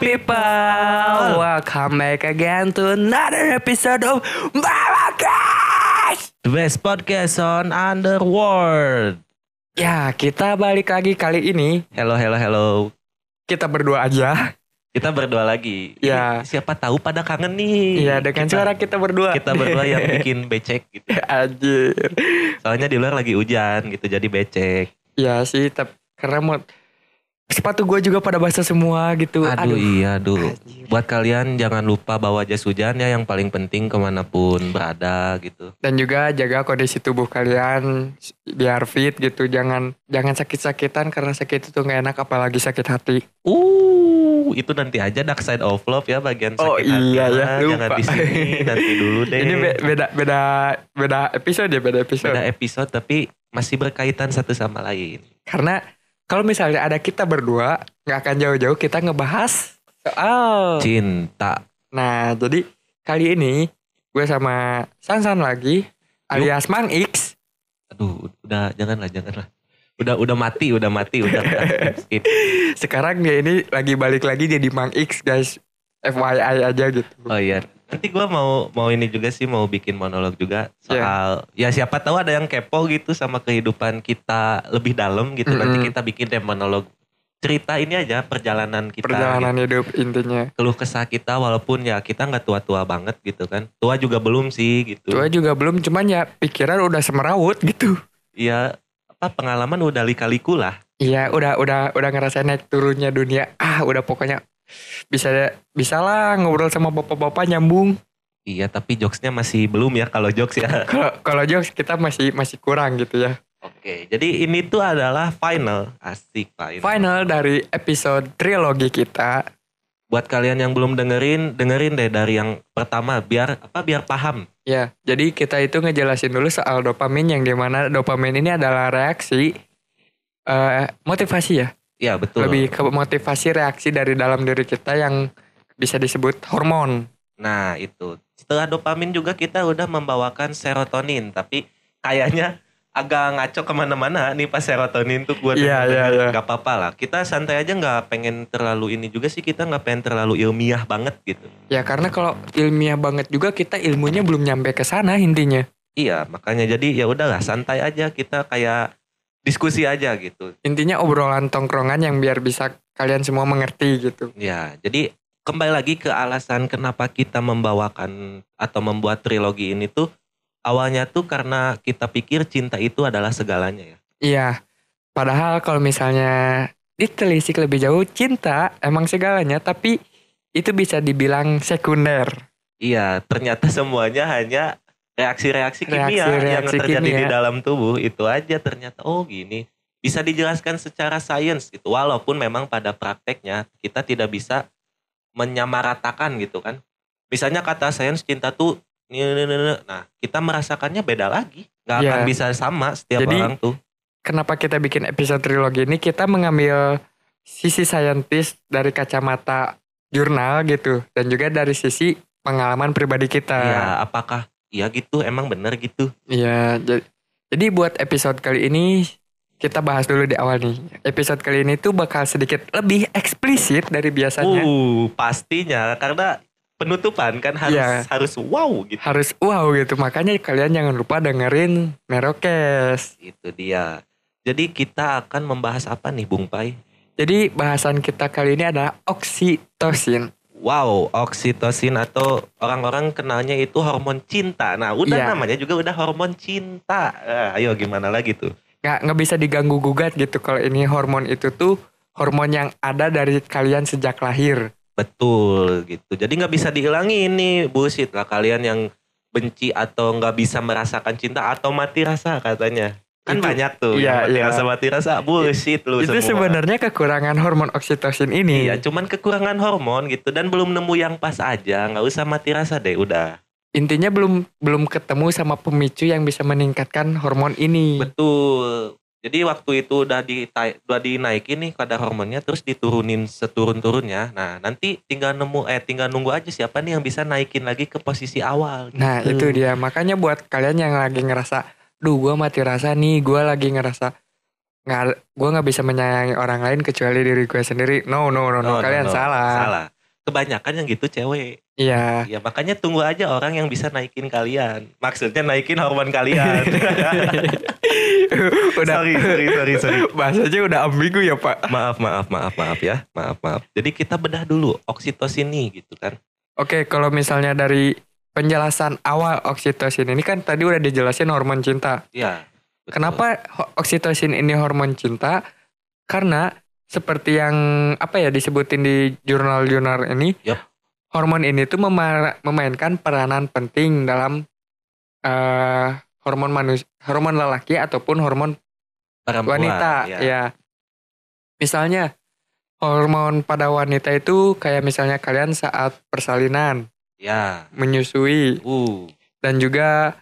People, welcome back again to another episode of Babakas. The best podcast on Underworld. Ya, kita balik lagi kali ini. Hello, hello, hello. Kita berdua aja. Kita berdua lagi. Ya. Ini Siapa tahu pada kangen nih. Iya, dengan kita, suara kita berdua. kita berdua yang bikin becek gitu. Anjir. Soalnya di luar lagi hujan gitu, jadi becek. Iya sih, tapi karena mau sepatu gue juga pada basah semua gitu. Aduh, iya, aduh. Anjir. Buat kalian jangan lupa bawa jas hujan ya yang paling penting ke mana pun berada gitu. Dan juga jaga kondisi tubuh kalian biar fit gitu. Jangan jangan sakit-sakitan karena sakit itu nggak enak apalagi sakit hati. Uh, itu nanti aja dark side of love ya bagian sakit Oh, iya hati. ya, Ah, lupa. Jangan di sini, nanti dulu deh. Ini be- beda beda beda episode ya, beda episode. beda episode tapi masih berkaitan satu sama lain. Karena kalau misalnya ada kita berdua, nggak akan jauh-jauh kita ngebahas soal. Cinta. Nah, jadi kali ini gue sama Sansan lagi, alias Mang X. Aduh, udah janganlah, janganlah. Udah udah mati, udah mati, udah. Sekarang dia ini lagi balik lagi jadi Mang X, guys. FYI aja gitu. Oh iya. Nanti gua mau mau ini juga sih mau bikin monolog juga Iya. soal ya siapa tahu ada yang kepo gitu sama kehidupan kita lebih dalam gitu. Nanti Mm-mm. kita bikin deh monolog cerita ini aja perjalanan kita. Perjalanan gitu. hidup intinya. keluh kesah kita walaupun ya kita nggak tua-tua banget gitu kan. Tua juga belum sih gitu. Gue juga belum, cuman ya pikiran udah semerawut gitu. Iya apa pengalaman udah lika-liku lah. Iya, udah udah udah ngerasain naik turunnya dunia. Ah, udah pokoknya bisa bisa lah ngobrol sama bapak-bapak nyambung. Iya tapi jokesnya masih belum ya kalau jokes ya. Kalau kalau jokes kita masih masih kurang gitu ya. Oke, jadi ini tuh adalah final, asik final. Final dari episode trilogi kita. Buat kalian yang belum dengerin, dengerin deh dari yang pertama biar apa biar paham. Ya, jadi kita itu ngejelasin dulu soal dopamin yang di mana dopamin ini adalah reaksi eh motivasi ya. Iya betul. Lebih ke motivasi reaksi dari dalam diri kita yang bisa disebut hormon. Nah itu. Setelah dopamin juga kita udah membawakan serotonin, tapi kayaknya agak ngaco ke mana-mana nih pas serotonin tuh gue Iya, iya, iya. Gak apa-apa lah. Kita santai aja nggak pengen terlalu ini juga sih kita nggak pengen terlalu ilmiah banget gitu. Ya karena kalau ilmiah banget juga kita ilmunya belum nyampe ke sana intinya. Iya, makanya jadi ya udahlah santai aja kita kayak diskusi aja gitu. Intinya obrolan tongkrongan yang biar bisa kalian semua mengerti gitu. Ya, jadi kembali lagi ke alasan kenapa kita membawakan atau membuat trilogi ini tuh awalnya tuh karena kita pikir cinta itu adalah segalanya ya. Iya. Padahal kalau misalnya ditelisik lebih jauh cinta emang segalanya tapi itu bisa dibilang sekunder. Iya, ternyata semuanya hanya reaksi-reaksi kimia yang Reaksi-reaksi terjadi di kimia. dalam tubuh itu aja ternyata oh gini. Bisa dijelaskan secara sains gitu. Walaupun memang pada prakteknya kita tidak bisa menyamaratakan gitu kan. Misalnya kata sains cinta tuh. Nah, kita merasakannya beda lagi. Nggak Iya. akan bisa sama setiap Jadi, orang tuh. Kenapa kita bikin episode trilogi ini? Kita mengambil sisi saintis dari kacamata jurnal gitu. Dan juga dari sisi pengalaman pribadi kita. Iya, apakah iya gitu? Emang bener gitu? Iya, ja- jadi buat episode kali ini kita bahas dulu di awal nih. Episode kali ini tuh bakal sedikit lebih eksplisit dari biasanya. Uh, pastinya karena penutupan kan harus Iya. harus wow gitu. Harus wow gitu. Makanya kalian jangan lupa dengerin Merokes. Itu dia. Jadi kita akan membahas apa nih, Bung Pai? Jadi bahasan kita kali ini adalah oksitosin. Wow, oksitosin atau orang-orang kenalnya itu hormon cinta. Nah, udah Iya. namanya juga udah hormon cinta. Ah, ayo gimana lagi tuh? Nggak, nggak bisa diganggu gugat gitu kalau ini hormon itu tuh hormon yang ada dari kalian sejak lahir. Betul gitu. Jadi nggak bisa dihilangi ini bullshit lah kalian yang benci atau nggak bisa merasakan cinta atau mati rasa katanya. Kan Itu- banyak tuh iya, yang mati iya. rasa mati rasa bullshit lu itu semua. sebenarnya kekurangan hormon oksitosin ini. Iya, cuman kekurangan hormon gitu dan belum nemu yang pas aja. nggak usah mati rasa deh, udah. Intinya belum belum ketemu sama pemicu yang bisa meningkatkan hormon ini. Betul. Jadi waktu itu udah di udah dinaikin nih kadar hormonnya terus diturunin seturun-turunnya. Nah, nanti tinggal nemu eh tinggal nunggu aja siapa nih yang bisa naikin lagi ke posisi awal. Nah gitu. itu dia makanya buat kalian yang lagi ngerasa, duh gue mati rasa nih, gue lagi ngerasa nggak, gue nggak bisa menyayangi orang lain kecuali diri gue sendiri. No no no, no. No, kalian no. salah. Salah. Kebanyakan yang gitu cewek. Iya. Ya makanya tunggu aja orang yang bisa naikin kalian. Maksudnya naikin hormon kalian. udah sorry, sorry, sorry, sorry. bahasanya udah ambigu ya pak. Maaf, maaf, maaf, maaf ya. Maaf, maaf. Jadi kita bedah dulu oksitosin nih gitu kan. Oke kalau misalnya dari penjelasan awal oksitosin ini kan tadi udah dijelasin hormon cinta. Iya. Kenapa oksitosin ini hormon cinta? Karena seperti yang apa ya disebutin di jurnal-jurnal ini, Yup. hormon ini tuh mema- memainkan peranan penting dalam eh hormon manusia, hormon lelaki ataupun hormon Perempuan, wanita. ya. Ya. Misalnya hormon pada wanita itu kayak misalnya kalian saat persalinan, Ya. menyusui, Uh. dan juga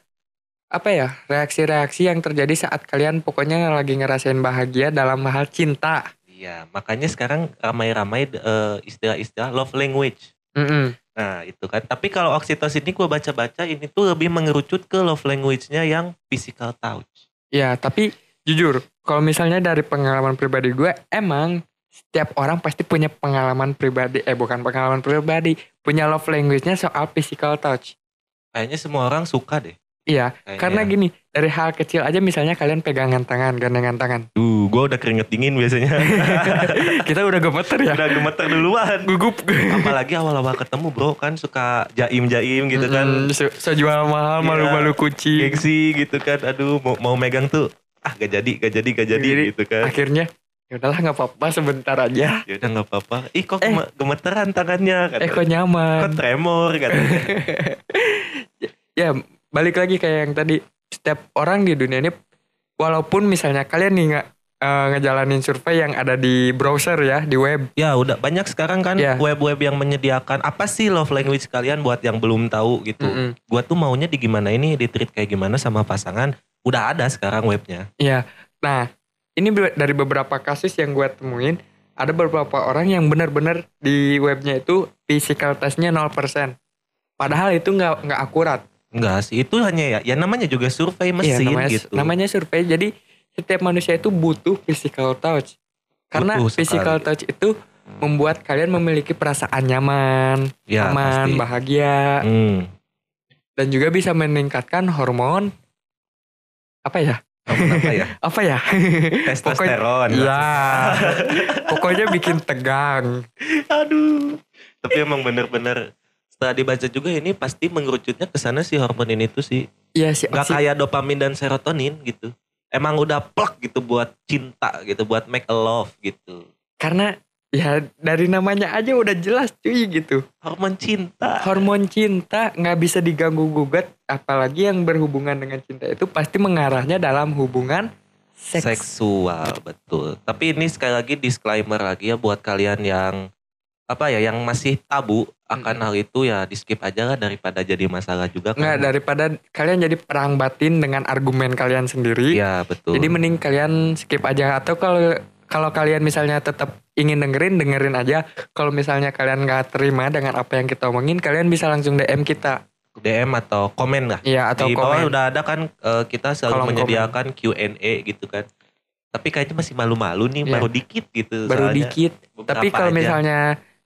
apa ya reaksi-reaksi yang terjadi saat kalian pokoknya lagi ngerasain bahagia dalam hal cinta. Iya, makanya sekarang ramai-ramai eh, istilah-istilah love language. Mm-mm. Nah, itu kan. Tapi kalau oksitosin ini gue baca-baca ini tuh lebih mengerucut ke love language-nya yang physical touch. Ya tapi jujur kalau misalnya dari pengalaman pribadi gue emang setiap orang pasti punya pengalaman pribadi eh bukan pengalaman pribadi punya love language-nya soal physical touch. Kayaknya semua orang suka deh. Iya Kayaknya. karena gini dari hal kecil aja misalnya kalian pegangan tangan gandengan tangan Duh, gue udah keringet dingin biasanya. kita udah gemeter ya udah gemeter duluan. gugup Apalagi awal-awal ketemu bro kan suka jaim-jaim gitu kan. Mm, mahal Iya. malu-malu kucing Gengsi gitu kan. Aduh, mau, mau megang tuh. Ah, gak jadi, gak jadi, gak jadi Jadi, gitu kan. akhirnya ya udahlah nggak apa-apa sebentar aja Ya udah gak apa-apa. Ih kok Eh. geme- gemeteran tangannya. eh Kata. kok nyaman Kok tremor katanya. ya balik lagi kayak yang tadi setiap orang di dunia ini walaupun misalnya kalian nih nggak eh, ngejalanin survei yang ada di browser ya di web Ya udah banyak sekarang kan Iya. web-web yang menyediakan apa sih love language kalian buat yang belum tahu gitu. Mm-mm. Gua tuh maunya di gimana ini di treat kayak gimana sama pasangan. Udah ada sekarang webnya. ya nah ini dari beberapa kasus yang gue temuin ada beberapa orang yang benar-benar di webnya itu physical testnya 0% padahal itu nggak nggak akurat Enggak sih, itu hanya ya, ya namanya juga survei mesin Iya, namanya, gitu. namanya survei. Jadi setiap manusia itu butuh physical touch. Karena Butuh sekali. physical touch itu membuat kalian memiliki perasaan nyaman, ya, aman, pasti. bahagia, Hmm. dan juga bisa meningkatkan hormon apa ya? Apa ya? Apa ya? Testosteron. Iya. Pokoknya bikin tegang. Aduh. Tapi emang bener-bener setelah dibaca juga ini pasti mengerucutnya ke sana si hormon ini tuh sih. Iya sih. Gak kayak dopamin dan serotonin gitu. Emang udah plek gitu buat cinta gitu, buat make a love gitu. Karena ya dari namanya aja udah jelas cuy gitu. Hormon cinta. Hormon cinta nggak bisa diganggu gugat, apalagi yang berhubungan dengan cinta itu pasti mengarahnya dalam hubungan seks. Seksual, betul. Tapi ini sekali lagi disclaimer lagi ya buat kalian yang apa ya yang masih tabu akan hal itu ya di skip aja lah daripada jadi masalah juga kan. Nggak daripada kalian jadi perang batin dengan argumen kalian sendiri. Iya betul. Jadi mending kalian skip aja atau kalau kalau kalian misalnya tetap ingin dengerin dengerin aja. Kalau misalnya kalian nggak terima dengan apa yang kita omongin, kalian bisa langsung DM kita. DM atau komen lah. Iya atau di bawah komen. udah ada kan eh, kita selalu Kolom menyediakan Q&A gitu kan. Tapi kayaknya masih malu-malu nih, Iya. baru dikit gitu. Baru soalnya dikit. Tapi kalau misalnya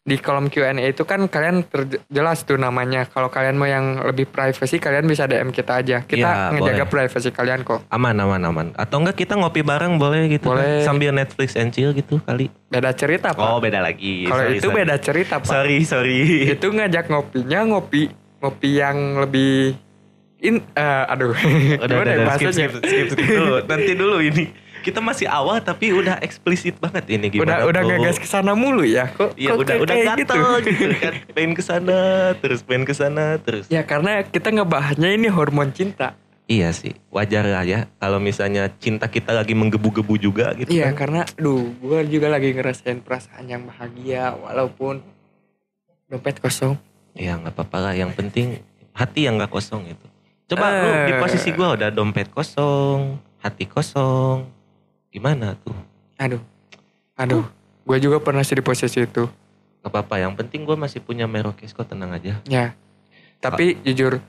di kolom Q&A itu kan kalian terjelas tuh namanya. Kalau kalian mau yang lebih privacy, kalian bisa DM kita aja. Kita Iya, ngejaga boleh. privacy kalian kok. aman aman aman. Atau enggak kita ngopi bareng boleh gitu Boleh. kan? Sambil Netflix and chill gitu kali. Beda cerita pak. Oh beda lagi. kalau itu sorry. beda cerita pak. Sorry sorry. itu ngajak ngopinya ngopi ngopi yang lebih in eh, aduh Udah, gimana ya udah, udah, skip, skip, skip, skip dulu. Nanti dulu ini. Kita masih awal tapi udah eksplisit banget ini udah gimana. udah bro? ngegas ke sana mulu ya kok Iya kok udah udah kayak gatel gitu. kan. Pengen ke sana terus pengen ke sana terus. ya karena kita ngebahasnya ini hormon cinta Iya sih, wajar lah ya kalau misalnya cinta kita lagi menggebu-gebu juga gitu iya kan. karena duh gue juga lagi ngerasain perasaan yang bahagia walaupun dompet kosong Iya nggak apa-apa lah, yang penting hati yang nggak kosong itu. Coba lu Eh. di posisi gua udah dompet kosong, hati kosong. Gimana tuh? aduh aduh gue juga pernah sih di posisi itu Gak apa-apa, yang penting gua masih punya Merokes kok tenang aja. ya tapi jujur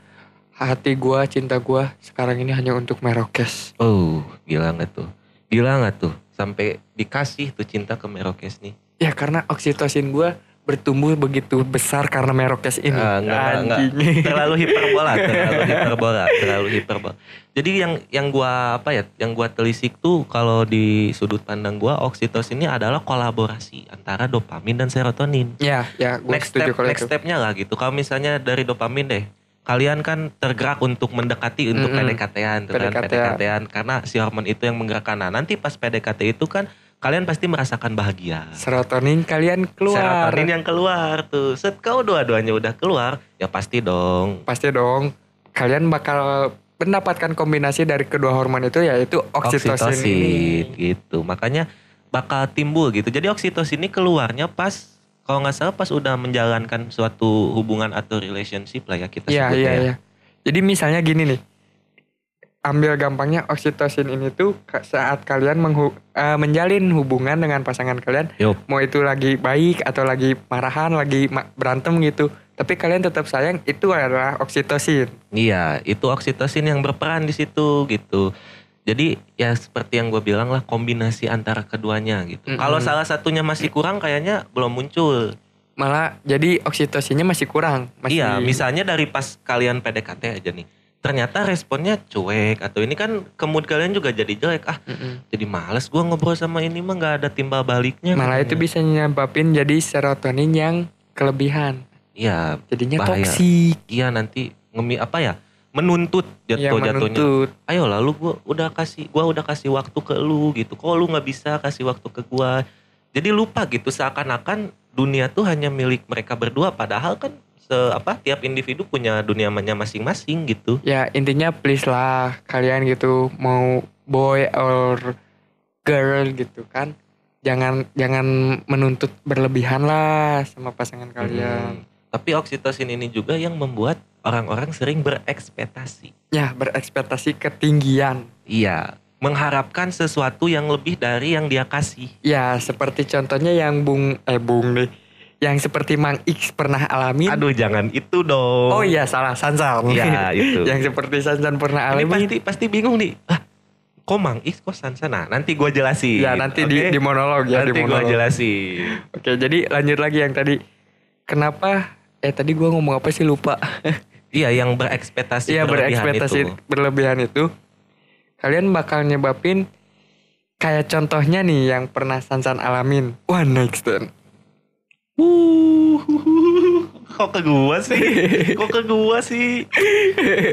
hati gue cinta gue sekarang ini hanya untuk merokes Oh, gila nggak tuh? Gila nggak tuh? Sampai dikasih tuh cinta ke Merokes nih. Ya karena oksitosin gue bertumbuh begitu besar karena merokes ini. Ah, enggak, enggak, Anjing. terlalu hiperbola, terlalu hiperbola, terlalu hiperbola. Jadi yang yang gua apa ya, yang gua telisik tuh kalau di sudut pandang gua oksitosin ini adalah kolaborasi antara dopamin dan serotonin. ya, ya, gue Next step, kalau next stepnya lah gitu. Kalau misalnya dari dopamin deh, kalian kan tergerak untuk mendekati untuk kan, PDKT-an. PDKT-an karena si hormon itu yang menggerakkan. Nah, nanti pas PDKT itu kan kalian pasti merasakan bahagia. Serotonin kalian keluar. Serotonin yang keluar tuh. Set kau dua-duanya udah keluar, ya pasti dong. Pasti dong. Kalian bakal mendapatkan kombinasi dari kedua hormon itu yaitu oksitosin, ini. gitu. Makanya bakal timbul gitu. Jadi oksitosin ini keluarnya pas kalau nggak salah pas udah menjalankan suatu hubungan atau relationship lah ya kita Iya, sebutnya iya, ya. iya. Jadi misalnya gini nih. Ambil gampangnya oksitosin ini tuh saat kalian menghu- eh, menjalin hubungan dengan pasangan kalian Yup. mau itu lagi baik atau lagi marahan, lagi ma- berantem gitu. Tapi kalian tetap sayang, itu adalah oksitosin. Iya, itu oksitosin yang berperan di situ gitu. Jadi ya seperti yang gue bilang lah kombinasi antara keduanya gitu. Mm-mm. Kalau salah satunya masih kurang kayaknya belum muncul. Malah jadi oksitosinnya masih kurang. Masih, Iya, misalnya dari pas kalian PDKT aja nih. Ternyata responnya cuek atau ini kan ke mood kalian juga jadi jelek. Ah, Mm-mm. jadi males gua ngobrol sama ini mah nggak ada timbal baliknya. Malah itu katanya. bisa nyebabin jadi serotonin yang kelebihan. Iya, Jadinya Bahaya. toksik. iya nanti ngemi apa ya? Menuntut Ya jatuh jatuhnya. menuntut. Ayo lalu gua udah kasih gua udah kasih waktu ke lu gitu. Kok lu nggak bisa kasih waktu ke gua? Jadi lupa gitu seakan-akan dunia tuh hanya milik mereka berdua padahal kan se apa tiap individu punya dunianya masing-masing gitu. Ya intinya please lah kalian gitu mau boy or girl gitu kan. Jangan jangan menuntut berlebihan lah sama pasangan kalian. Hmm. Tapi oksitosin ini juga yang membuat orang-orang sering berekspektasi. Ya berekspektasi ketinggian. Iya, mengharapkan sesuatu yang lebih dari yang dia kasih. Ya seperti contohnya yang Bung eh Bung nih. Yang seperti Mang X pernah alamin. Aduh, jangan itu dong. Oh iya salah Sansan. Iya, itu. yang seperti Sansan pernah Ini alamin. pasti pasti bingung nih. Ah, kok Mang X kok Sansa? Nah, nanti gue jelasin. Ya nanti di, Oke? di monolog ya nanti di gue jelasin. Oke jadi lanjut lagi yang tadi. Kenapa? Eh tadi gua ngomong apa sih lupa. Iya, yang berekspektasi Iya berlebihan berekspektasi itu. berlebihan itu. Kalian bakal nyebabin kayak contohnya nih yang pernah Sansan alamin. One night stand. Wuh, kok ke gua sih? Kok ke gua sih?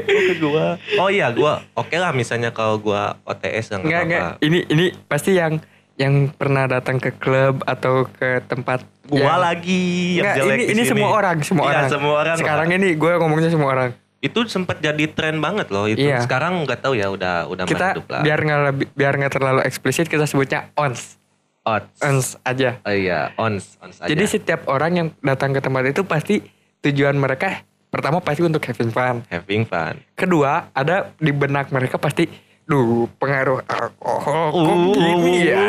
Kok ke gua? Oh iya, gua oke lah misalnya kalau gua OTS yang Enggak enggak. Ini ini pasti yang yang pernah datang ke klub atau ke tempat Gua yang- lagi yang Enggak, jelek ini ini semua orang, semua Iya, orang. semua orang. Sekarang lah. ini gue ngomongnya semua orang. itu sempat jadi tren banget loh itu. Iya. Sekarang nggak tahu ya udah udah Kita lah. biar nggak biar nggak terlalu eksplisit kita sebutnya ons. Odds. ons aja. Oh iya, ons, ons aja. Jadi setiap orang yang datang ke tempat itu pasti tujuan mereka pertama pasti untuk having fun. having fun. Kedua, ada di benak mereka pasti duh pengaruh alkohol kok Uh. gini ya.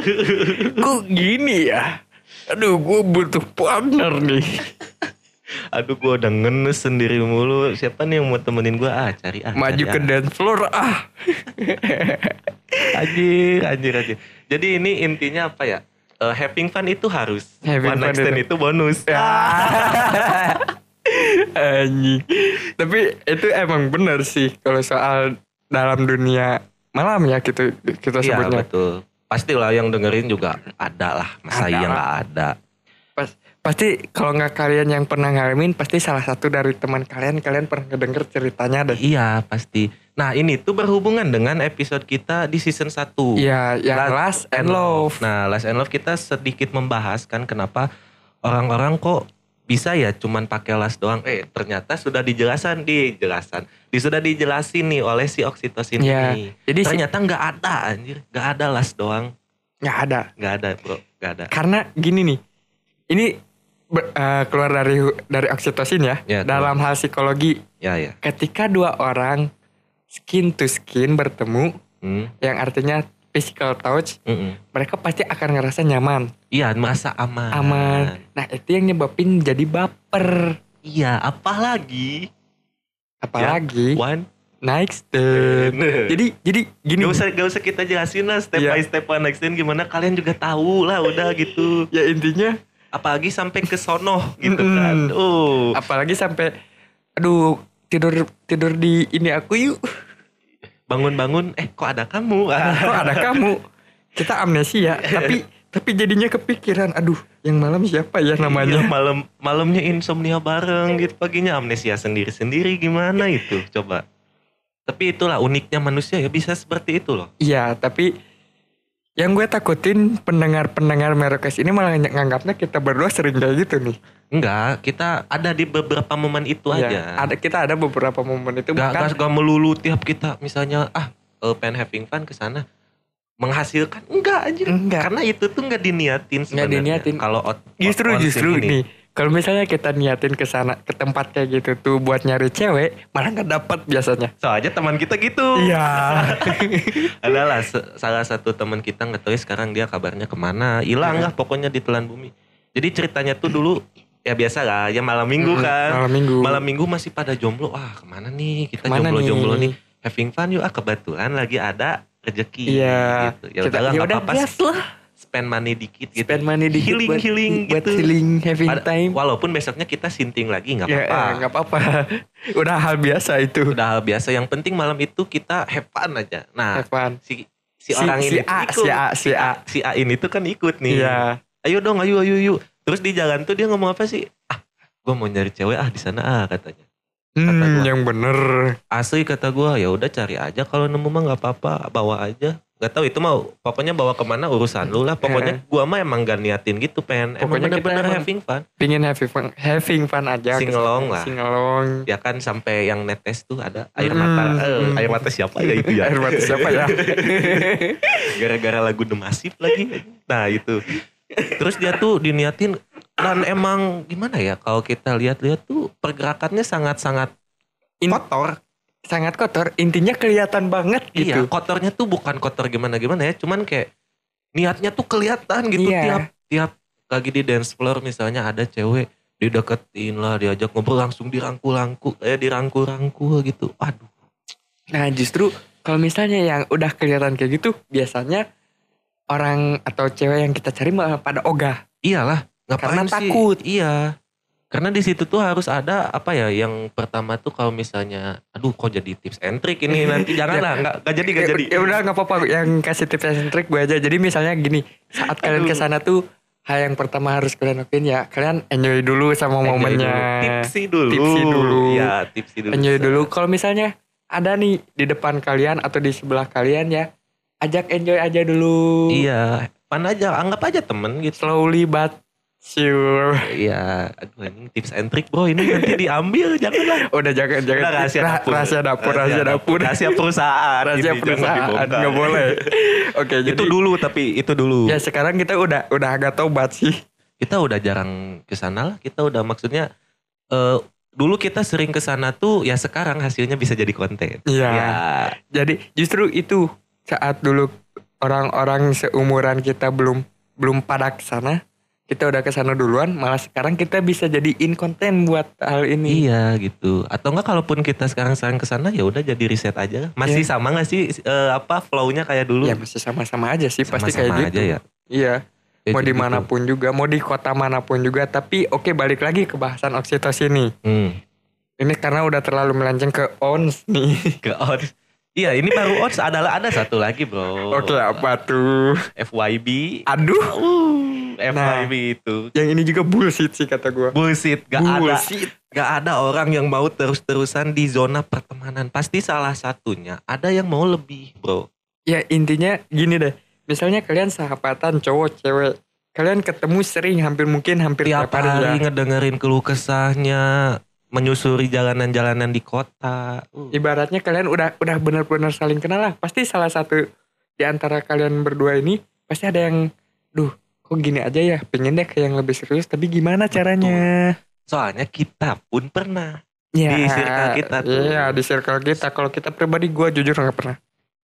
Kok gini ya? Aduh, gue butuh partner nih. Aduh gua udah ngenes sendiri mulu. Siapa nih yang mau temenin gua? Ah, cari ah. Maju cari ke ah. dance floor ah. Anjir, anjir, anjir. Jadi ini intinya apa ya? Eh, having fun itu harus. Having One fun night stand itu- itu bonus. Ya. Anjing. Tapi itu emang bener sih kalau soal dalam dunia malam ya gitu kita Iya sebutnya. betul. Pastilah yang dengerin juga ada lah. Masa Ada iya lah. nggak ada? Pas, pasti kalau nggak kalian yang pernah ngalamin pasti salah satu dari teman kalian kalian pernah ngedenger ceritanya deh. Iya pasti. Nah ini tuh berhubungan dengan episode kita di season 1. Iya, yang Last and Love. Nah Last and Love kita sedikit membahas kan kenapa orang-orang kok bisa ya cuman pakai las doang. Eh ternyata sudah dijelasan dijelasan. Di sudah dijelasin nih oleh si oksitosin Iya, ini. jadi si- ternyata nggak ada anjir, nggak ada las doang, Nggak ada. nggak ada bro, nggak ada. Karena gini nih, ini ber- eh, keluar dari dari oksitosin ya. Ya, dalam hal psikologi, Ya ya. ketika dua orang skin to skin bertemu, Hmm, yang artinya physical touch, mm-mm. mereka pasti akan ngerasa nyaman, Iya merasa aman. aman. Nah itu yang nyebabin jadi baper. Iya apalagi Apalagi one naik stand. Jadi Jadi gini. Gak usah, gak usah kita jelasin lah step Iya. by step one night stand gimana kalian juga tahu lah udah gitu. Ya intinya Apalagi sampai ke sono gitu kan. Oh. apalagi sampai aduh tidur tidur di ini aku yuk. Bangun-bangun eh kok ada kamu? Ah. Kok ada kamu? Kita amnesia tapi tapi jadinya kepikiran aduh yang malam siapa ya Iya, namanya? malam malamnya insomnia bareng gitu paginya amnesia sendiri-sendiri gimana itu coba. Tapi itulah uniknya manusia ya bisa seperti itu loh. Iya tapi yang gue takutin pendengar-pendengar Merokes ini malah ng- nganggapnya kita berdua sering kayak gitu nih. Enggak, kita ada di beberapa momen itu Iya, aja. Ada kita ada beberapa momen itu Gak, bahkan gak, gak melulu tiap kita misalnya ah eh, pengen having fun ke sana menghasilkan enggak aja Enggak. karena itu tuh nggak diniatin sebenarnya diniatin. kalau justru justru ini. nih kalau misalnya kita niatin ke sana ke tempat kayak gitu tuh buat nyari cewek malah nggak dapat biasanya. soalnya teman kita gitu Iya. adalah salah satu teman kita nggak tahu sekarang dia kabarnya ke mana hilang lah pokoknya di telan bumi jadi ceritanya tuh dulu ya biasa lah ya malam minggu kan Malam minggu. malam minggu masih pada jomblo wah ke mana nih kita Ke mana jomblo-jomblo nih? nih having fun yuk ah kebetulan lagi ada rezeki Iya. gitu. ya ya nggak udah apa-apa gas lah. Spend money dikit gitu Spend money dikit healing buat, healing buat gitu healing having Ada- time. walaupun besoknya kita sinting lagi nggak Ya, apa-apa eh, nggak apa-apa. Udah hal biasa itu. udah hal biasa yang penting malam itu kita have fun aja nah Have fun. si si, Si- orang si ini A, ikut. si A, si A. si A ini tuh kan ikut nih Iya. ayo dong ayo ayo ayo terus di jalan tuh dia ngomong apa sih ah gue mau nyari cewek ah di sana ah katanya Kata Hmm, gua. yang bener. asli kata gue ya udah cari aja kalau nemu mah nggak apa-apa bawa aja nggak tahu itu mau pokoknya bawa ke mana urusan lu lah. Pokoknya gua mah emang gak niatin gitu pen. Emang Pokoknya kita bener-bener emang- having fun. Pingin having fun, having fun aja. Singelong lah. Singelong. ya kan sampai yang netes tuh ada air Hmm, mata. Eh, air mata siapa ya itu ya? Air mata siapa ya? gara-gara lagu The Massive lagi. Nah itu. Terus dia tuh diniatin dan emang gimana ya kalau kita lihat-lihat tuh pergerakannya sangat-sangat kotor Sangat kotor. Intinya kelihatan banget iya gitu. kotornya tuh bukan kotor gimana-gimana ya cuman kayak niatnya tuh kelihatan gitu Iya. tiap tiap lagi di dance floor misalnya ada cewek dideketin lah diajak ngobrol langsung dirangkul-rangkul eh dirangkul-rangkul gitu aduh Nah justru kalau misalnya yang udah kelihatan kayak gitu biasanya orang atau cewek yang kita cari malah pada ogah. Iyalah, ngapain Karena sih? takut. Iya. Karena di situ tuh harus ada apa ya yang pertama tuh kalau misalnya aduh kok jadi tips and trick ini nanti janganlah nggak nggak jadi nggak Ya, jadi. ya udah nggak apa-apa yang kasih tips and trick gue aja. Jadi misalnya gini, saat kalian ke sana tuh hal yang pertama harus kalian lakuin ya kalian enjoy dulu sama Enjoy momennya. dulu. Tipsi dulu. Tipsi dulu. Iya, tipsi dulu. Enjoy dulu. Kalau misalnya ada nih di depan kalian atau di sebelah kalian ya, ajak enjoy aja dulu. Iya, pan aja, anggap aja temen gitu. Slowly but Sure. Iya, aduh ini tips and trick bro ini nanti diambil janganlah. Udah jangan jangan. Udah rahasia Rah- dapur. Rahasia dapur, rahasia dapur. Rahasia perusahaan. Rahasia ini, perusahaan nggak boleh. Oke, jadi Itu dulu tapi itu dulu. ya sekarang kita udah udah agak tobat sih. Kita udah jarang ke sana lah. Kita udah maksudnya eh dulu kita sering ke sana tuh ya sekarang hasilnya bisa jadi konten. Iya. Ya. Jadi justru itu saat dulu orang-orang seumuran kita belum belum pada ke sana, kita udah ke sana duluan, malah sekarang kita bisa jadiin konten buat hal ini. Iya gitu. Atau enggak kalaupun kita sekarang sering ke sana ya udah jadi riset aja. Masih Iya. sama nggak sih eh, apa flow-nya kayak dulu? Ya masih sama-sama aja sih pasti kayak Sama-sama gitu. aja ya. Iya. Ya, mau jadi gitu. di mana pun juga, mau di kota mana pun juga. Tapi oke balik lagi ke bahasan oksitosin nih. Hmm. Ini karena udah terlalu melenceng ke ons nih. Ke odds. Iya ini baru odds adalah ada satu lagi bro. Oke apa tuh? FYB. Aduh, Uh, FYB itu. yang ini juga bullshit sih kata gue. Bullshit. Gak ada. Bullshit. Gak ada orang yang mau terus-terusan di zona pertemanan. Pasti salah satunya ada yang mau lebih bro. Ya intinya gini deh. Misalnya kalian sahabatan cowok cewek. Kalian ketemu sering hampir mungkin hampir Tiap hari ya. ngedengerin keluh kesahnya. Menyusuri jalanan-jalanan di kota. Uh. Ibaratnya kalian udah udah benar-benar saling kenal lah. Pasti salah satu di antara kalian berdua ini pasti ada yang duh kok gini aja ya pengen deh kayak yang lebih serius tapi gimana caranya Soalnya kita pun pernah. ya, Di circle kita tuh. iya di circle kita kalau kita pribadi gue jujur nggak pernah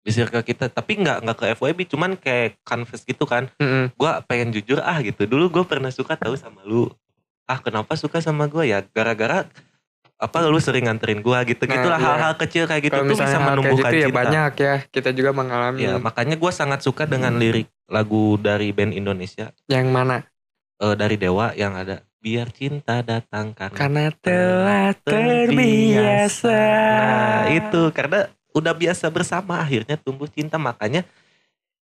Di circle kita. Tapi nggak nggak ke FYB. Cuman kayak confess gitu kan. Mm-mm. gue pengen jujur ah gitu dulu gue pernah suka tahu sama lu ah kenapa suka sama gue ya? Gara-gara apa lu sering nganterin gue gitu Nah, gitulah iya. hal-hal kecil kayak gitu tuh bisa menumbuhkan gitu ya cinta. banyak ya kita juga mengalami. Ya makanya gue sangat suka dengan lirik lagu dari band Indonesia. Yang mana? Eh, dari Dewa yang ada biar cinta datang karena karena telah terbiasa. Nah, itu karena udah biasa bersama akhirnya tumbuh cinta. Makanya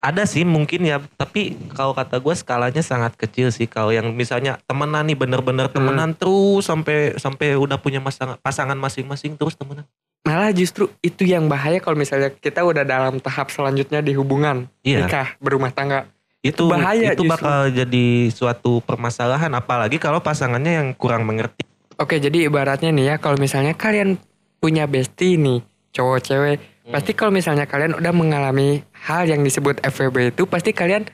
ada sih mungkin ya. Tapi kalau kata gue skalanya sangat kecil sih. Kalau yang misalnya temenan nih bener-bener Hmm. temenan terus sampai sampai udah punya pasangan pasangan masing-masing terus temenan. Malah justru itu yang bahaya kalau misalnya kita udah dalam tahap selanjutnya di hubungan iya. nikah berumah tangga. Itu bahaya itu justru. bakal jadi suatu permasalahan apalagi kalau pasangannya yang kurang mengerti. Oke, jadi ibaratnya nih ya, kalau misalnya kalian punya bestie nih, cowok cewek, Hmm. pasti kalau misalnya kalian udah mengalami hal yang disebut FWB itu, pasti kalian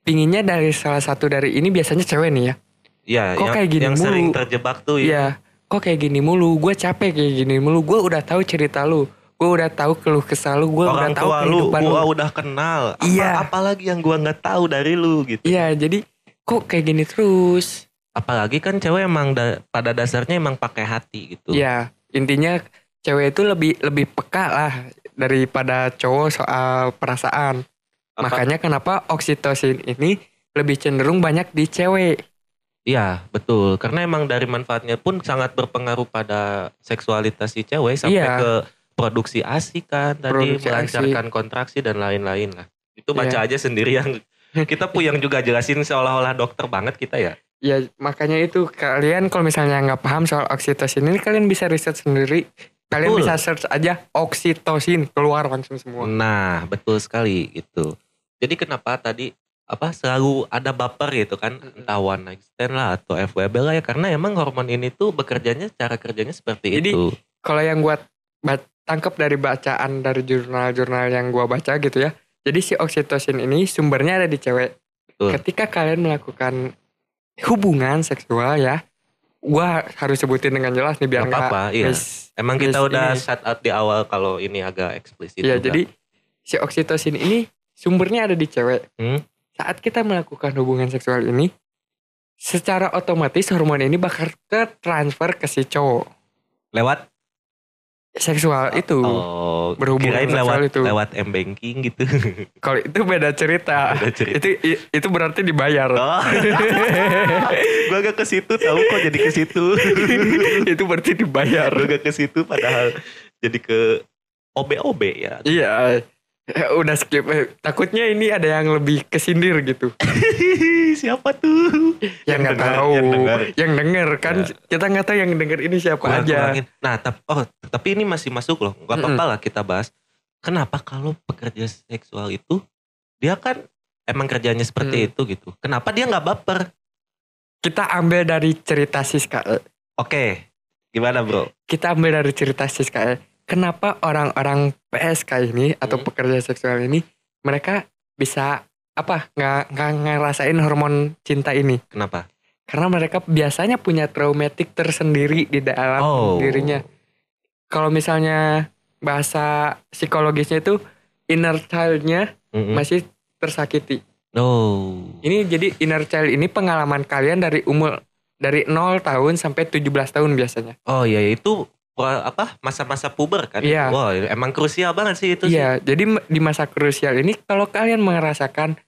pinginnya dari salah satu dari ini biasanya cewek nih ya. Iya, Kok yang, kayak gini yang mulu? sering terjebak tuh ya. Iya, kok kayak gini mulu, gue capek kayak gini mulu, gue udah tahu cerita lu, gue udah tahu keluh kesah lu, gue udah tahu kehidupan lu. gua udah kenal. Apa, Iya. Apalagi yang gua nggak tahu dari lu gitu. Iya, jadi kok kayak gini terus? Apalagi kan cewek emang da- pada dasarnya emang pakai hati gitu. Iya, intinya cewek itu lebih lebih peka lah daripada cowok soal perasaan. Apa- Makanya kenapa oksitosin ini lebih cenderung banyak di cewek. Iya, betul. Karena emang dari manfaatnya pun sangat berpengaruh pada seksualitas si cewek sampai Iya. ke produksi ASI kan tadi Produksi melancarkan kontraksi dan lain-lain lah. Itu baca aja sendiri yang kita pun yang juga jelasin seolah-olah dokter banget kita ya. Ya makanya itu kalian kalau misalnya nggak paham soal oksitosin ini kalian bisa riset sendiri. Kalian Betul. bisa search aja oksitosin keluar langsung semua. Nah, betul sekali gitu. Jadi kenapa tadi apa selalu ada baper gitu kan entah one night stand lah atau FWB lah ya karena emang hormon ini tuh bekerjanya cara kerjanya seperti Jadi, itu. Kalau yang gua ba- tangkap dari bacaan dari jurnal-jurnal yang gua baca gitu ya. Jadi si oksitosin ini sumbernya ada di cewek. Betul. Ketika kalian melakukan hubungan seksual ya, gua harus sebutin dengan jelas nih biar Nggak apa-apa, iya. mis- Emang kita udah ini. shout out di awal kalau ini agak eksplisit. Iya, jadi si oksitosin ini sumbernya ada di cewek. Hmm. Saat kita melakukan hubungan seksual ini, secara otomatis hormon ini bakal ke transfer ke si cowok lewat seksual itu. oh berhubungan kirain seksual lewat itu. lewat m banking gitu. Kalau itu beda cerita. Beda cerita. itu itu berarti dibayar. Oh. gua gak ke situ tahu kok jadi ke situ. itu berarti dibayar. gua gak ke situ padahal jadi ke OB-OB ya. Iya. Eh, Udah skip. Eh, Takutnya ini ada yang lebih kesindir gitu. Siapa tuh? Yang nggak tahu. yang denger kan Ya. kita nggak tahu yang denger ini siapa Kurang- aja. kurangin. Nah, tapi oh, tapi ini masih masuk loh. Gak apa-apa lah kita bahas. Kenapa kalau pekerja seksual itu dia kan emang kerjanya seperti Hmm. itu gitu. Kenapa dia nggak baper? kita ambil dari cerita Siska. Oke. Gimana, Bro? Kita ambil dari cerita Siska. Kenapa orang-orang PSK ini atau Hmm. pekerja seksual ini mereka bisa apa nggak nggak ngerasain hormon cinta ini? Kenapa? Karena mereka biasanya punya traumatik tersendiri di dalam Oh. dirinya. Kalau misalnya bahasa psikologisnya itu inner child-nya Mm-mm. masih tersakiti. Oh. Ini jadi inner child ini pengalaman kalian dari umur dari 0 tahun sampai 17 tahun biasanya. Oh iya itu pra- apa masa-masa puber kan? Iya. Wah emang krusial banget sih itu sih. Iya, jadi m- di masa krusial ini kalau kalian merasakan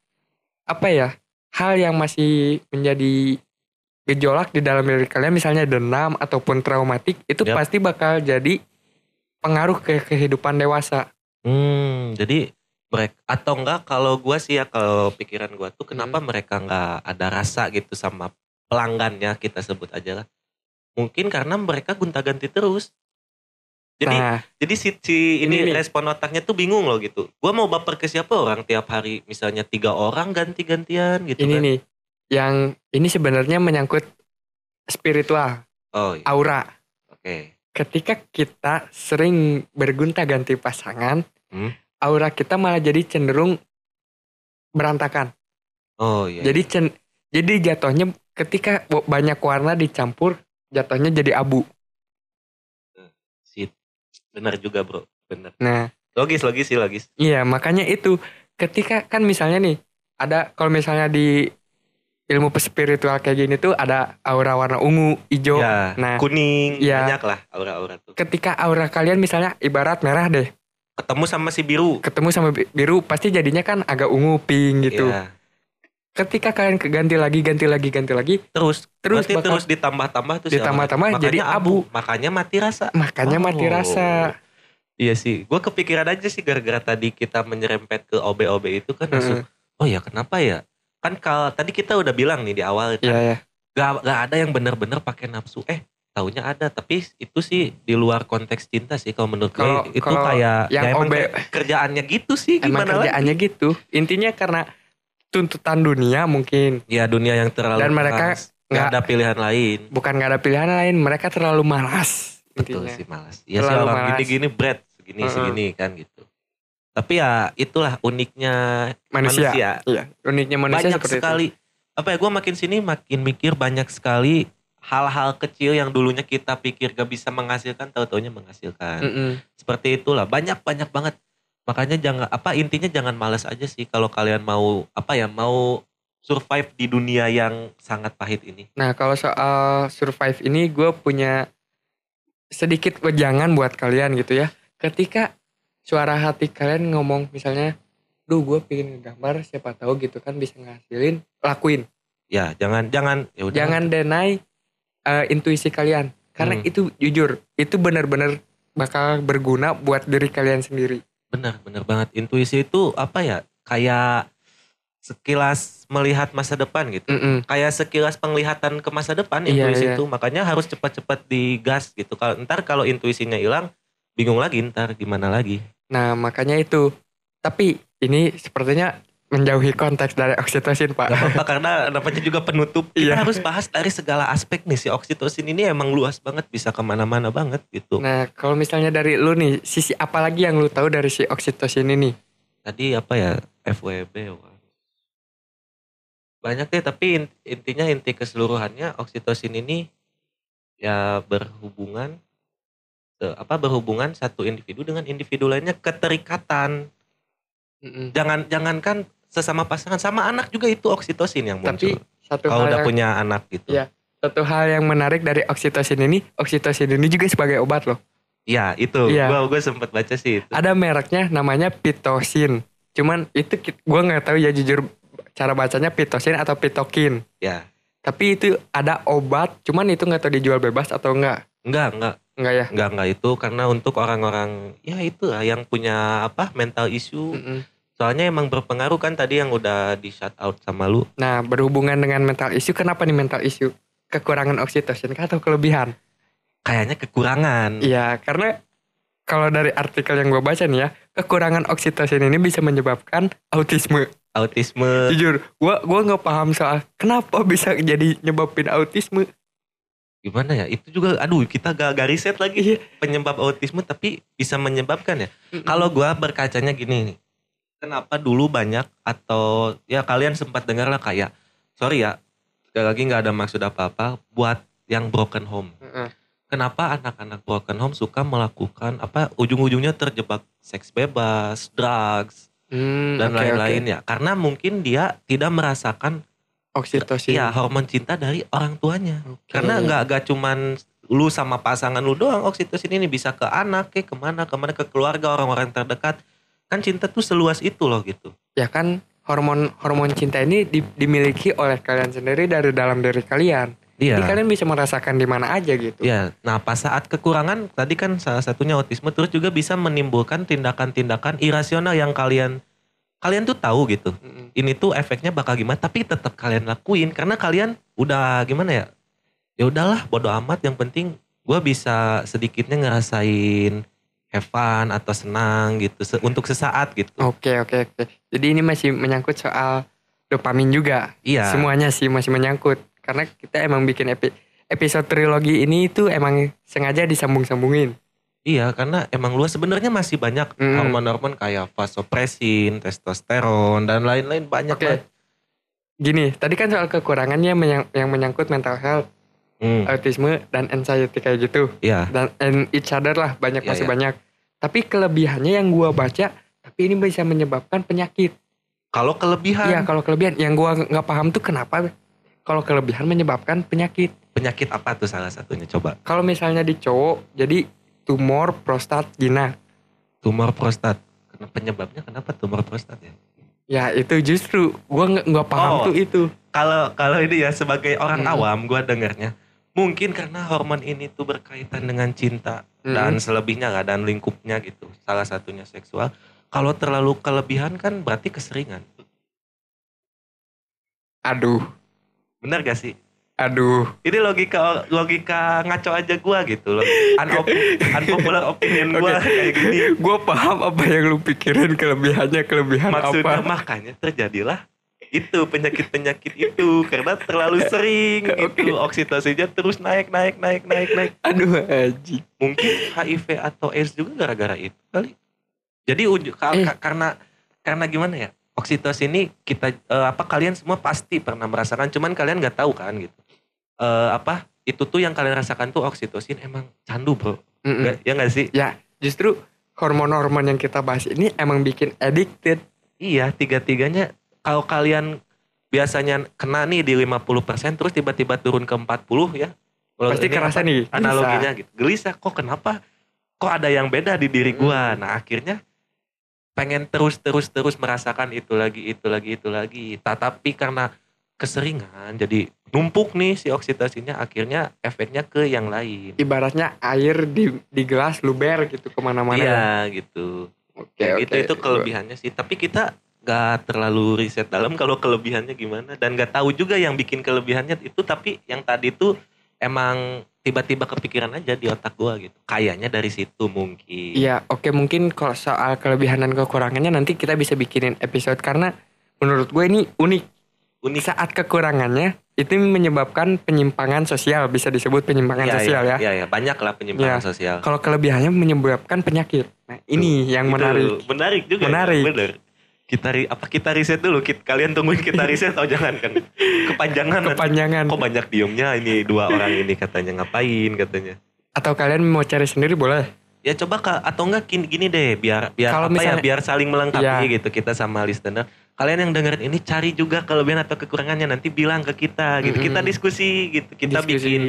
apa ya hal yang masih menjadi gejolak di dalam diri kalian, misalnya dendam ataupun traumatik, itu Yap. pasti bakal jadi pengaruh ke kehidupan dewasa. Hmm, jadi mereka atau enggak kalau gua sih ya kalau pikiran gua tuh kenapa Hmm. mereka enggak ada rasa gitu sama pelanggannya kita sebut aja lah. Mungkin karena mereka gonta-ganti terus. Jadi nah, jadi si, si ini, Ini respon otaknya tuh bingung loh gitu. Gua mau baper ke siapa orang tiap hari misalnya tiga orang ganti-gantian gitu ini kan. nih yang ini sebenarnya menyangkut spiritual, Oh iya. aura. Oke. Ketika kita sering bergonta-ganti pasangan, Hmm. aura kita malah jadi cenderung berantakan. Oh iya. Jadi cen- jadi jatuhnya ketika banyak warna dicampur jatuhnya jadi abu. si benar juga, Bro. Benar. Nah, Logis, logis sih, logis. iya makanya itu ketika kan misalnya nih ada kalau misalnya di ilmu spiritual kayak gini tuh ada aura warna ungu, hijau. ya, nah, kuning, iya. banyak lah aura-aura tuh. Ketika aura kalian misalnya ibarat merah deh, Ketemu sama si biru. ketemu sama bi- biru pasti jadinya kan agak ungu, pink gitu. Iya. Ketika kalian keganti lagi, ganti lagi, ganti lagi, Terus, Terus bakal- terus ditambah-tambah si Ditambah-tambah jadi abu. Makanya mati rasa. makanya mati Oh. rasa. Iya sih, gue kepikiran aja sih gara-gara tadi kita menyerempet ke OB-OB itu kan langsung, oh ya kenapa ya? Kan kalau tadi kita udah bilang nih di awal, Iya kan, ya. gak, gak ada yang bener-bener pakai nafsu. Eh, taunya ada, tapi itu sih di luar konteks cinta sih kalau menurut gue Kalau- itu kayak yang ya emang OB kerjaannya gitu sih Emang gimana kerjaannya lagi? gitu. Intinya karena tuntutan dunia mungkin Ya dunia yang terlalu Dan mereka nggak ada pilihan lain. bukan nggak ada pilihan lain, mereka terlalu malas. Betul intinya. sih malas. Ya sih Terlalu orang gini-gini bread segini Heeh. segini kan gitu. Tapi ya itulah uniknya Manusia. manusia. Iya, uniknya manusia banyak seperti sekali. Apa ya gue makin sini makin mikir banyak sekali hal-hal kecil yang dulunya kita pikir gak bisa menghasilkan, tahu-taunya itu. menghasilkan. Mm-mm. Seperti itulah banyak banyak banget. Makanya jangan apa intinya jangan malas aja sih kalau kalian mau apa ya mau survive di dunia yang sangat pahit ini. Nah kalau soal survive ini gue punya sedikit wejangan buat kalian gitu ya. Ketika suara hati kalian ngomong misalnya, duh gue pengen ngegambar siapa tahu gitu kan bisa ngasilin, lakuin. Ya jangan jangan ya udah. Jangan deny uh, intuisi kalian. Karena Hmm. itu jujur, itu benar-benar bakal berguna buat diri kalian sendiri. Benar, benar banget. Intuisi itu apa ya? Kayak sekilas melihat masa depan gitu. Mm-mm. Kayak sekilas penglihatan ke masa depan Iya, intuisi iya. itu. Makanya harus cepat-cepat digas gitu. Kalau ntar kalau intuisinya hilang, bingung lagi ntar gimana lagi. Nah makanya itu. Tapi ini sepertinya menjauhi konteks dari oksitosin pak. Gak apa-apa karena namanya juga penutup. Kita Iya. harus bahas dari segala aspek nih. Si oksitosin ini emang luas banget. Bisa ke mana-mana banget gitu. Nah kalau misalnya dari lu nih, sisi apa lagi yang lu tahu dari si oksitosin ini? Tadi apa ya? FWB. wah. Banyak deh tapi in- intinya inti keseluruhannya oksitosin ini ya berhubungan apa berhubungan satu individu dengan individu lainnya keterikatan. Mm-mm. Jangan jangankan sesama pasangan sama anak juga itu oksitosin yang Tapi muncul. satu Kalau udah yang, punya anak gitu. Iya. satu hal yang menarik dari oksitosin ini, oksitosin ini juga sebagai obat loh. Ya itu, Iya. gua gua sempet baca sih itu. Ada mereknya namanya pitosin. Cuman itu gua nggak tahu ya jujur cara bacanya pitosin atau pitokin. Ya, Tapi itu ada obat, cuman itu nggak tahu dijual bebas atau enggak. enggak enggak Enggak ya? enggak enggak itu karena untuk orang-orang ya itu lah yang punya apa mental issue. Mm-mm. Soalnya emang berpengaruh kan tadi yang udah di shout out sama lu. Nah, berhubungan dengan mental issue, kenapa nih mental issue? Kekurangan oksitosin kah atau kelebihan? Kayaknya kekurangan. Iya, karena kalau dari artikel yang gue baca nih ya, kekurangan oksitosin ini bisa menyebabkan autisme. autisme Jujur, gua gua nggak paham soal kenapa bisa jadi nyebabin autisme. gimana ya itu juga aduh kita gak, gak riset lagi Iya. penyebab autisme tapi bisa menyebabkan ya kalau gua berkacanya gini nih kenapa dulu banyak atau ya kalian sempat dengar lah kayak sorry ya sekali lagi nggak ada maksud apa-apa buat yang broken home Heeh. kenapa anak-anak broken home suka melakukan apa ujung-ujungnya terjebak seks bebas drugs Hmm, dan lain-lain oke. ya karena mungkin dia tidak merasakan Oksitosin. ya hormon cinta dari orang tuanya Oke. karena nggak nggak cuman lu sama pasangan lu doang oksitosin ini bisa ke anak ke ke mana ke mana ke keluarga orang-orang terdekat kan cinta tuh seluas itu loh gitu ya kan hormon hormon cinta ini di- dimiliki oleh kalian sendiri dari dalam diri kalian. iya Jadi kalian bisa merasakan di mana aja gitu. Iya, nah pas saat kekurangan tadi kan salah satunya autisme terus juga bisa menimbulkan tindakan-tindakan irasional yang kalian kalian tuh tahu gitu. Mm-mm. Ini tuh efeknya bakal gimana tapi tetap kalian lakuin karena kalian udah gimana ya? Ya udahlah bodo amat yang penting gua bisa sedikitnya ngerasain have fun atau senang gitu se- untuk sesaat gitu. Oke oke oke. Jadi ini masih menyangkut soal dopamin juga. Iya. Semuanya sih masih menyangkut karena kita emang bikin epi- episode trilogi ini itu emang sengaja disambung-sambungin. Iya, karena emang luas sebenarnya masih banyak Mm. hormon-hormon kayak vasopresin, testosteron dan lain-lain banyak Oke. lah. Gini, tadi kan soal kekurangannya yang menyangkut mental health, Hmm, autisme dan anxiety kayak gitu. Iya. Dan and each other lah banyak Iya, masih iya. banyak. Tapi kelebihannya yang gua baca, tapi ini bisa menyebabkan penyakit. Kalau kelebihan Iya, kalau kelebihan yang gua nggak paham tuh kenapa kalau kelebihan menyebabkan penyakit. penyakit apa tuh salah satunya coba? Kalau misalnya di cowok, jadi tumor prostat gina. Tumor prostat. Kenapa penyebabnya kenapa tumor prostat ya? Ya itu justru gua nggak paham Oh. tuh itu. Kalau kalau ini ya sebagai orang Hmm. awam gua dengarnya mungkin karena hormon ini tuh berkaitan dengan cinta Hmm. dan selebihnya nggak dan lingkupnya gitu. Salah satunya seksual. Kalau terlalu kelebihan kan berarti keseringan. Aduh, Benar gak sih? aduh. Ini logika logika ngaco aja gua gitu loh. Unop- unpopular opinion gua Oke. kayak gini. Gua paham apa yang lu pikirin kelebihannya kelebihan Maksudnya apa. makanya terjadilah itu penyakit-penyakit itu karena terlalu sering gitu oksitosinnya terus naik naik naik naik naik Aduh aji. mungkin HIV atau AIDS juga gara-gara itu kali jadi uju- ka- Eh. ka- karena karena gimana ya oksitosin ini kita eh, apa kalian semua pasti pernah merasakan cuman kalian nggak tahu kan gitu Eh, apa itu tuh yang kalian rasakan tuh oksitosin emang candu bro Mm-mm. Nggak- ya nggak sih Ya, justru hormon-hormon yang kita bahas ini emang bikin addicted. Iya, tiga-tiganya kalau kalian biasanya kena nih di 50% terus tiba-tiba turun ke 40 ya. Kalau Pasti kerasa nih. Analoginya gitu. Gelisah kok kenapa? Kok ada yang beda di diri gua? Hmm. Nah, akhirnya pengen terus-terus terus merasakan itu lagi, itu lagi, itu lagi. Tetapi karena keseringan jadi numpuk nih si oksitosinnya akhirnya efeknya ke yang lain. Ibaratnya air di di gelas luber gitu ke mana-mana. Iya gitu. Oke, Ya, oke. itu itu kelebihannya sih tapi kita nggak terlalu riset dalam kalau kelebihannya gimana dan nggak tahu juga yang bikin kelebihannya itu tapi yang tadi tuh emang tiba-tiba kepikiran aja di otak gua gitu kayaknya dari situ mungkin Iya, oke mungkin kalau soal kelebihan dan kekurangannya nanti kita bisa bikinin episode karena menurut gue ini unik. unik Saat kekurangannya itu menyebabkan penyimpangan sosial bisa disebut penyimpangan Iya, sosial iya, ya. iya, iya, banyak lah penyimpangan Iya. sosial Kalau kelebihannya menyebabkan penyakit. Nah, ini yang Itu menarik. menarik juga Menarik. bener kita ri- apa kita riset dulu Kit- kalian tungguin kita riset atau jangan kan kepanjangan. Kepanjangan. kok banyak diemnya ini dua orang ini katanya ngapain katanya Atau kalian mau cari sendiri boleh. Ya coba kak atau enggak gini, gini deh biar biar Kalau apa misalnya- ya biar saling melengkapi Iya. gitu kita sama listener. Kalian yang dengerin ini cari juga kelebihan atau kekurangannya nanti bilang ke kita gitu. Kita Mm-mm. diskusi gitu. Kita Diskusi bikin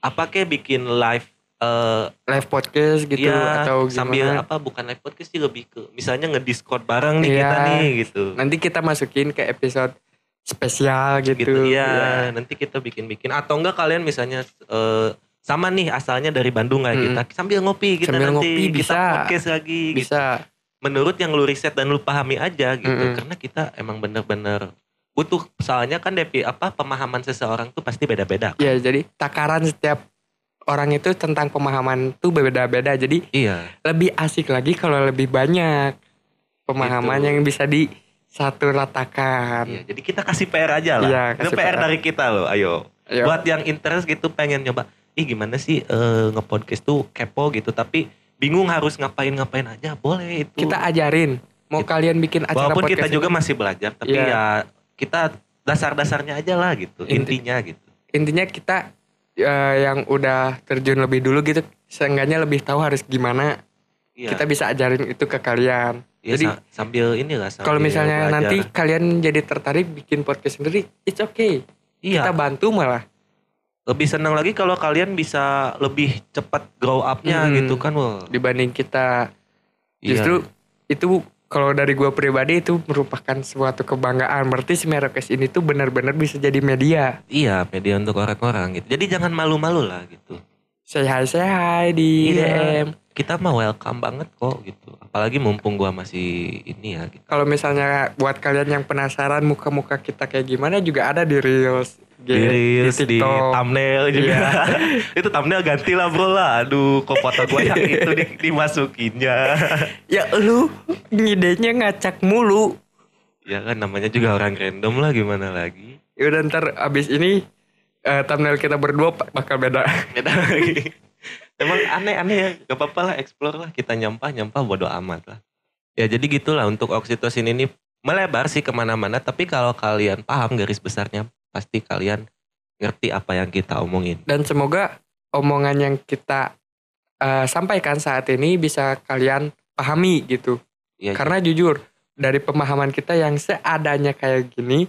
apa kayak bikin live eh live podcast gitu ya, atau gimana. sambil apa bukan live podcast sih lebih ke misalnya nge-discord bareng nih Iya. kita nih gitu. Nanti kita masukin ke episode spesial gitu. Gitu ya, Iya. nanti kita bikin-bikin atau enggak kalian misalnya eh, sama nih asalnya dari Bandung kayak Mm. kita sambil ngopi kita Sambil nanti ngopi, kita bisa. podcast lagi gitu. Bisa. menurut yang lu riset dan lu pahami aja gitu Mm-mm. karena kita emang bener-bener butuh soalnya kan depi apa pemahaman seseorang tuh pasti beda-beda Ya, jadi takaran setiap orang itu tentang pemahaman tuh beda-beda. Jadi iya lebih asik lagi kalau lebih banyak. pemahaman Gitu. yang bisa di satu ratakan. Iya, jadi kita kasih PR aja lah. Iya, Itu PR, PR. dari kita loh, ayo. Ayo. Buat yang interest gitu pengen nyoba, ih gimana sih eh, nge-podcast tuh kepo gitu, tapi bingung harus ngapain-ngapain aja, boleh itu. Kita ajarin. Mau Kita- kalian bikin acara Walaupun kita podcast juga ini, masih belajar, tapi Iya. ya kita dasar-dasarnya aja lah gitu, Inti- intinya gitu. intinya kita eh, yang udah terjun lebih dulu gitu, seenggaknya lebih tahu harus gimana. Iya. Kita bisa ajarin itu ke kalian. Iya, jadi, sa- sambil inilah sambil Kalau misalnya belajar. nanti kalian jadi tertarik bikin podcast sendiri, it's okay. iya, Kita bantu malah. lebih senang lagi kalau kalian bisa lebih cepat grow up-nya Hmm. gitu kan, wah. dibanding kita Iya. justru itu kalau dari gua pribadi itu merupakan suatu kebanggaan berarti si Merokes ini tuh benar-benar bisa jadi media Iya, media untuk orang-orang gitu. Jadi jangan malu-malu lah gitu. say hi say hi di Iya. DM Kita mah welcome banget kok gitu. Apalagi mumpung gua masih ini ya gitu. kalau misalnya buat kalian yang penasaran muka-muka kita kayak gimana juga ada di reels Di reels, di, TikTok. thumbnail juga. Iya. itu thumbnail ganti lah bro lah. Aduh, kok foto gua yang itu di, dimasukinnya. ya lu ngidenya ngacak mulu ya kan namanya juga orang random lah gimana lagi. Yaudah ntar abis ini eh, thumbnail kita berdua bakal beda Beda lagi. Emang aneh-aneh ya. Gak apa-apa lah explore lah. Kita nyampah-nyampah bodo amat lah. Ya jadi gitulah untuk oksitosin ini melebar sih ke mana-mana. Tapi kalau kalian paham garis besarnya. Pasti kalian ngerti apa yang kita omongin. dan semoga omongan yang kita eh, sampaikan saat ini bisa kalian pahami gitu Ya, karena jujur dari pemahaman kita yang seadanya kayak gini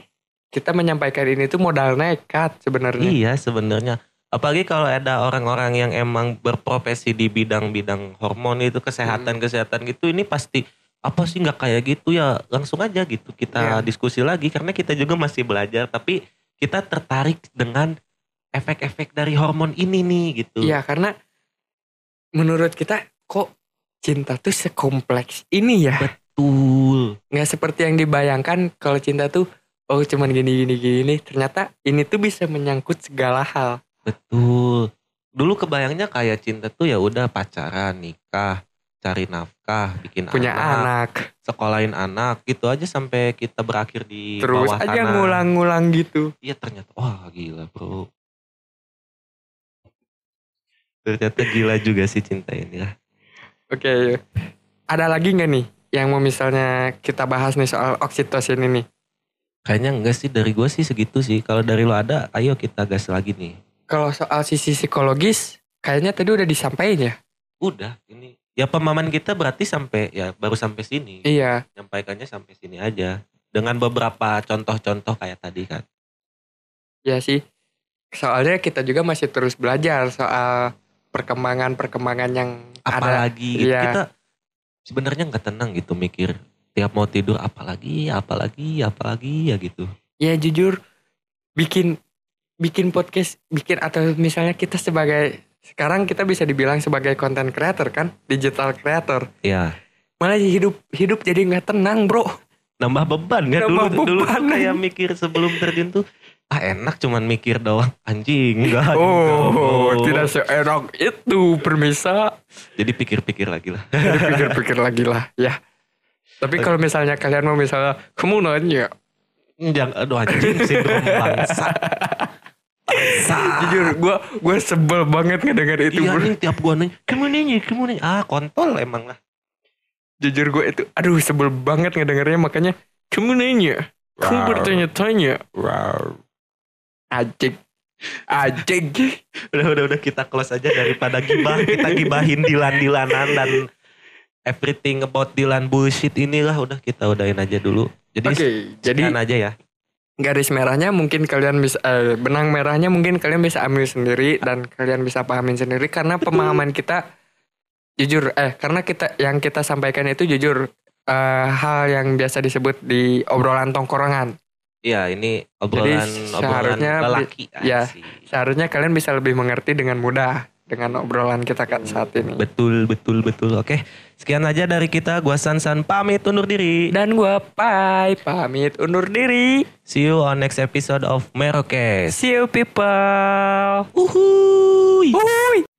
kita menyampaikan ini tuh modal nekat sebenarnya Iya sebenarnya. Apalagi kalau ada orang-orang yang emang berprofesi di bidang-bidang hormon itu kesehatan-kesehatan gitu ini pasti apa sih nggak kayak gitu ya langsung aja gitu kita Iya. diskusi lagi karena kita juga masih belajar tapi kita tertarik dengan efek-efek dari hormon ini nih gitu. Iya karena menurut kita kok cinta tuh sekompleks ini ya Betul. nggak seperti yang dibayangkan kalau cinta tuh oh cuman gini gini gini ternyata ini tuh bisa menyangkut segala hal Betul. Dulu kebayangnya kayak cinta tuh ya udah pacaran, nikah, cari nafkah, bikin punya anak sekolahin anak gitu aja sampai kita berakhir di terus bawah aja ngulang-ngulang gitu Iya ternyata wah gila bro. Ternyata gila juga sih cinta ini lah. Oke, ada lagi nggak nih yang mau misalnya kita bahas nih soal oksitosin ini? Kayaknya enggak sih dari gue sih segitu sih. Kalau dari lo ada, ayo kita gas lagi nih. Kalau soal sisi psikologis, kayaknya tadi udah disampaikan ya. Udah ini. Ya pemahaman kita berarti sampai ya baru sampai sini. Iya, Nyampaikannya sampai sini aja. Dengan beberapa contoh-contoh kayak tadi kan. ya sih. Soalnya kita juga masih terus belajar soal perkembangan-perkembangan yang ada. Apalagi gitu. Iya. kita sebenarnya nggak tenang gitu mikir tiap mau tidur apalagi apalagi apalagi ya gitu. Ya jujur, bikin bikin podcast, bikin atau misalnya kita sebagai sekarang kita bisa dibilang sebagai content creator kan, digital creator. Ya Malah hidup hidup jadi nggak tenang bro. nambah beban kan Nambah dulu dulu beban. kayak mikir sebelum terjun tuh ah enak cuman mikir doang anjing enggak Oh, enggak. tidak seenak itu permisa. jadi pikir-pikir lagi lah Jadi pikir-pikir lagi lah ya. Tapi kalau misalnya kalian mau misalnya kamu nanya, jangan aduh anjing sindrom bangsa jujur gue gue sebel banget ngedenger itu. iya bro. nih tiap gua nanya kamu nanya kamu nanya. Ah kontol emang lah. Jujur gue itu, aduh sebel banget ngedengernya makanya kamu nanya, kamu Wow. bertanya-tanya, wow, ajik, ajik. udah udah udah kita close aja daripada gibah. Kita gibahin Dilan Dilanan dan everything about Dilan bullshit inilah. Udah kita udahin aja dulu. Jadi Oke, jadi aja ya garis merahnya mungkin kalian bisa, eh, benang merahnya mungkin kalian bisa ambil sendiri dan kalian bisa pahamin sendiri karena pemahaman kita jujur, eh karena kita yang kita sampaikan itu jujur eh, hal yang biasa disebut di obrolan tongkrongan. Iya ini obrolan obrolan seharusnya lelaki ya. Seharusnya kalian bisa lebih mengerti dengan mudah dengan obrolan kita kan saat ini. Betul betul betul. Oke sekian aja dari kita. Gua Sansan pamit undur diri. Dan gua Pai pamit undur diri. See you on next episode of Merokes. See you people. Uhuy. Uhuy.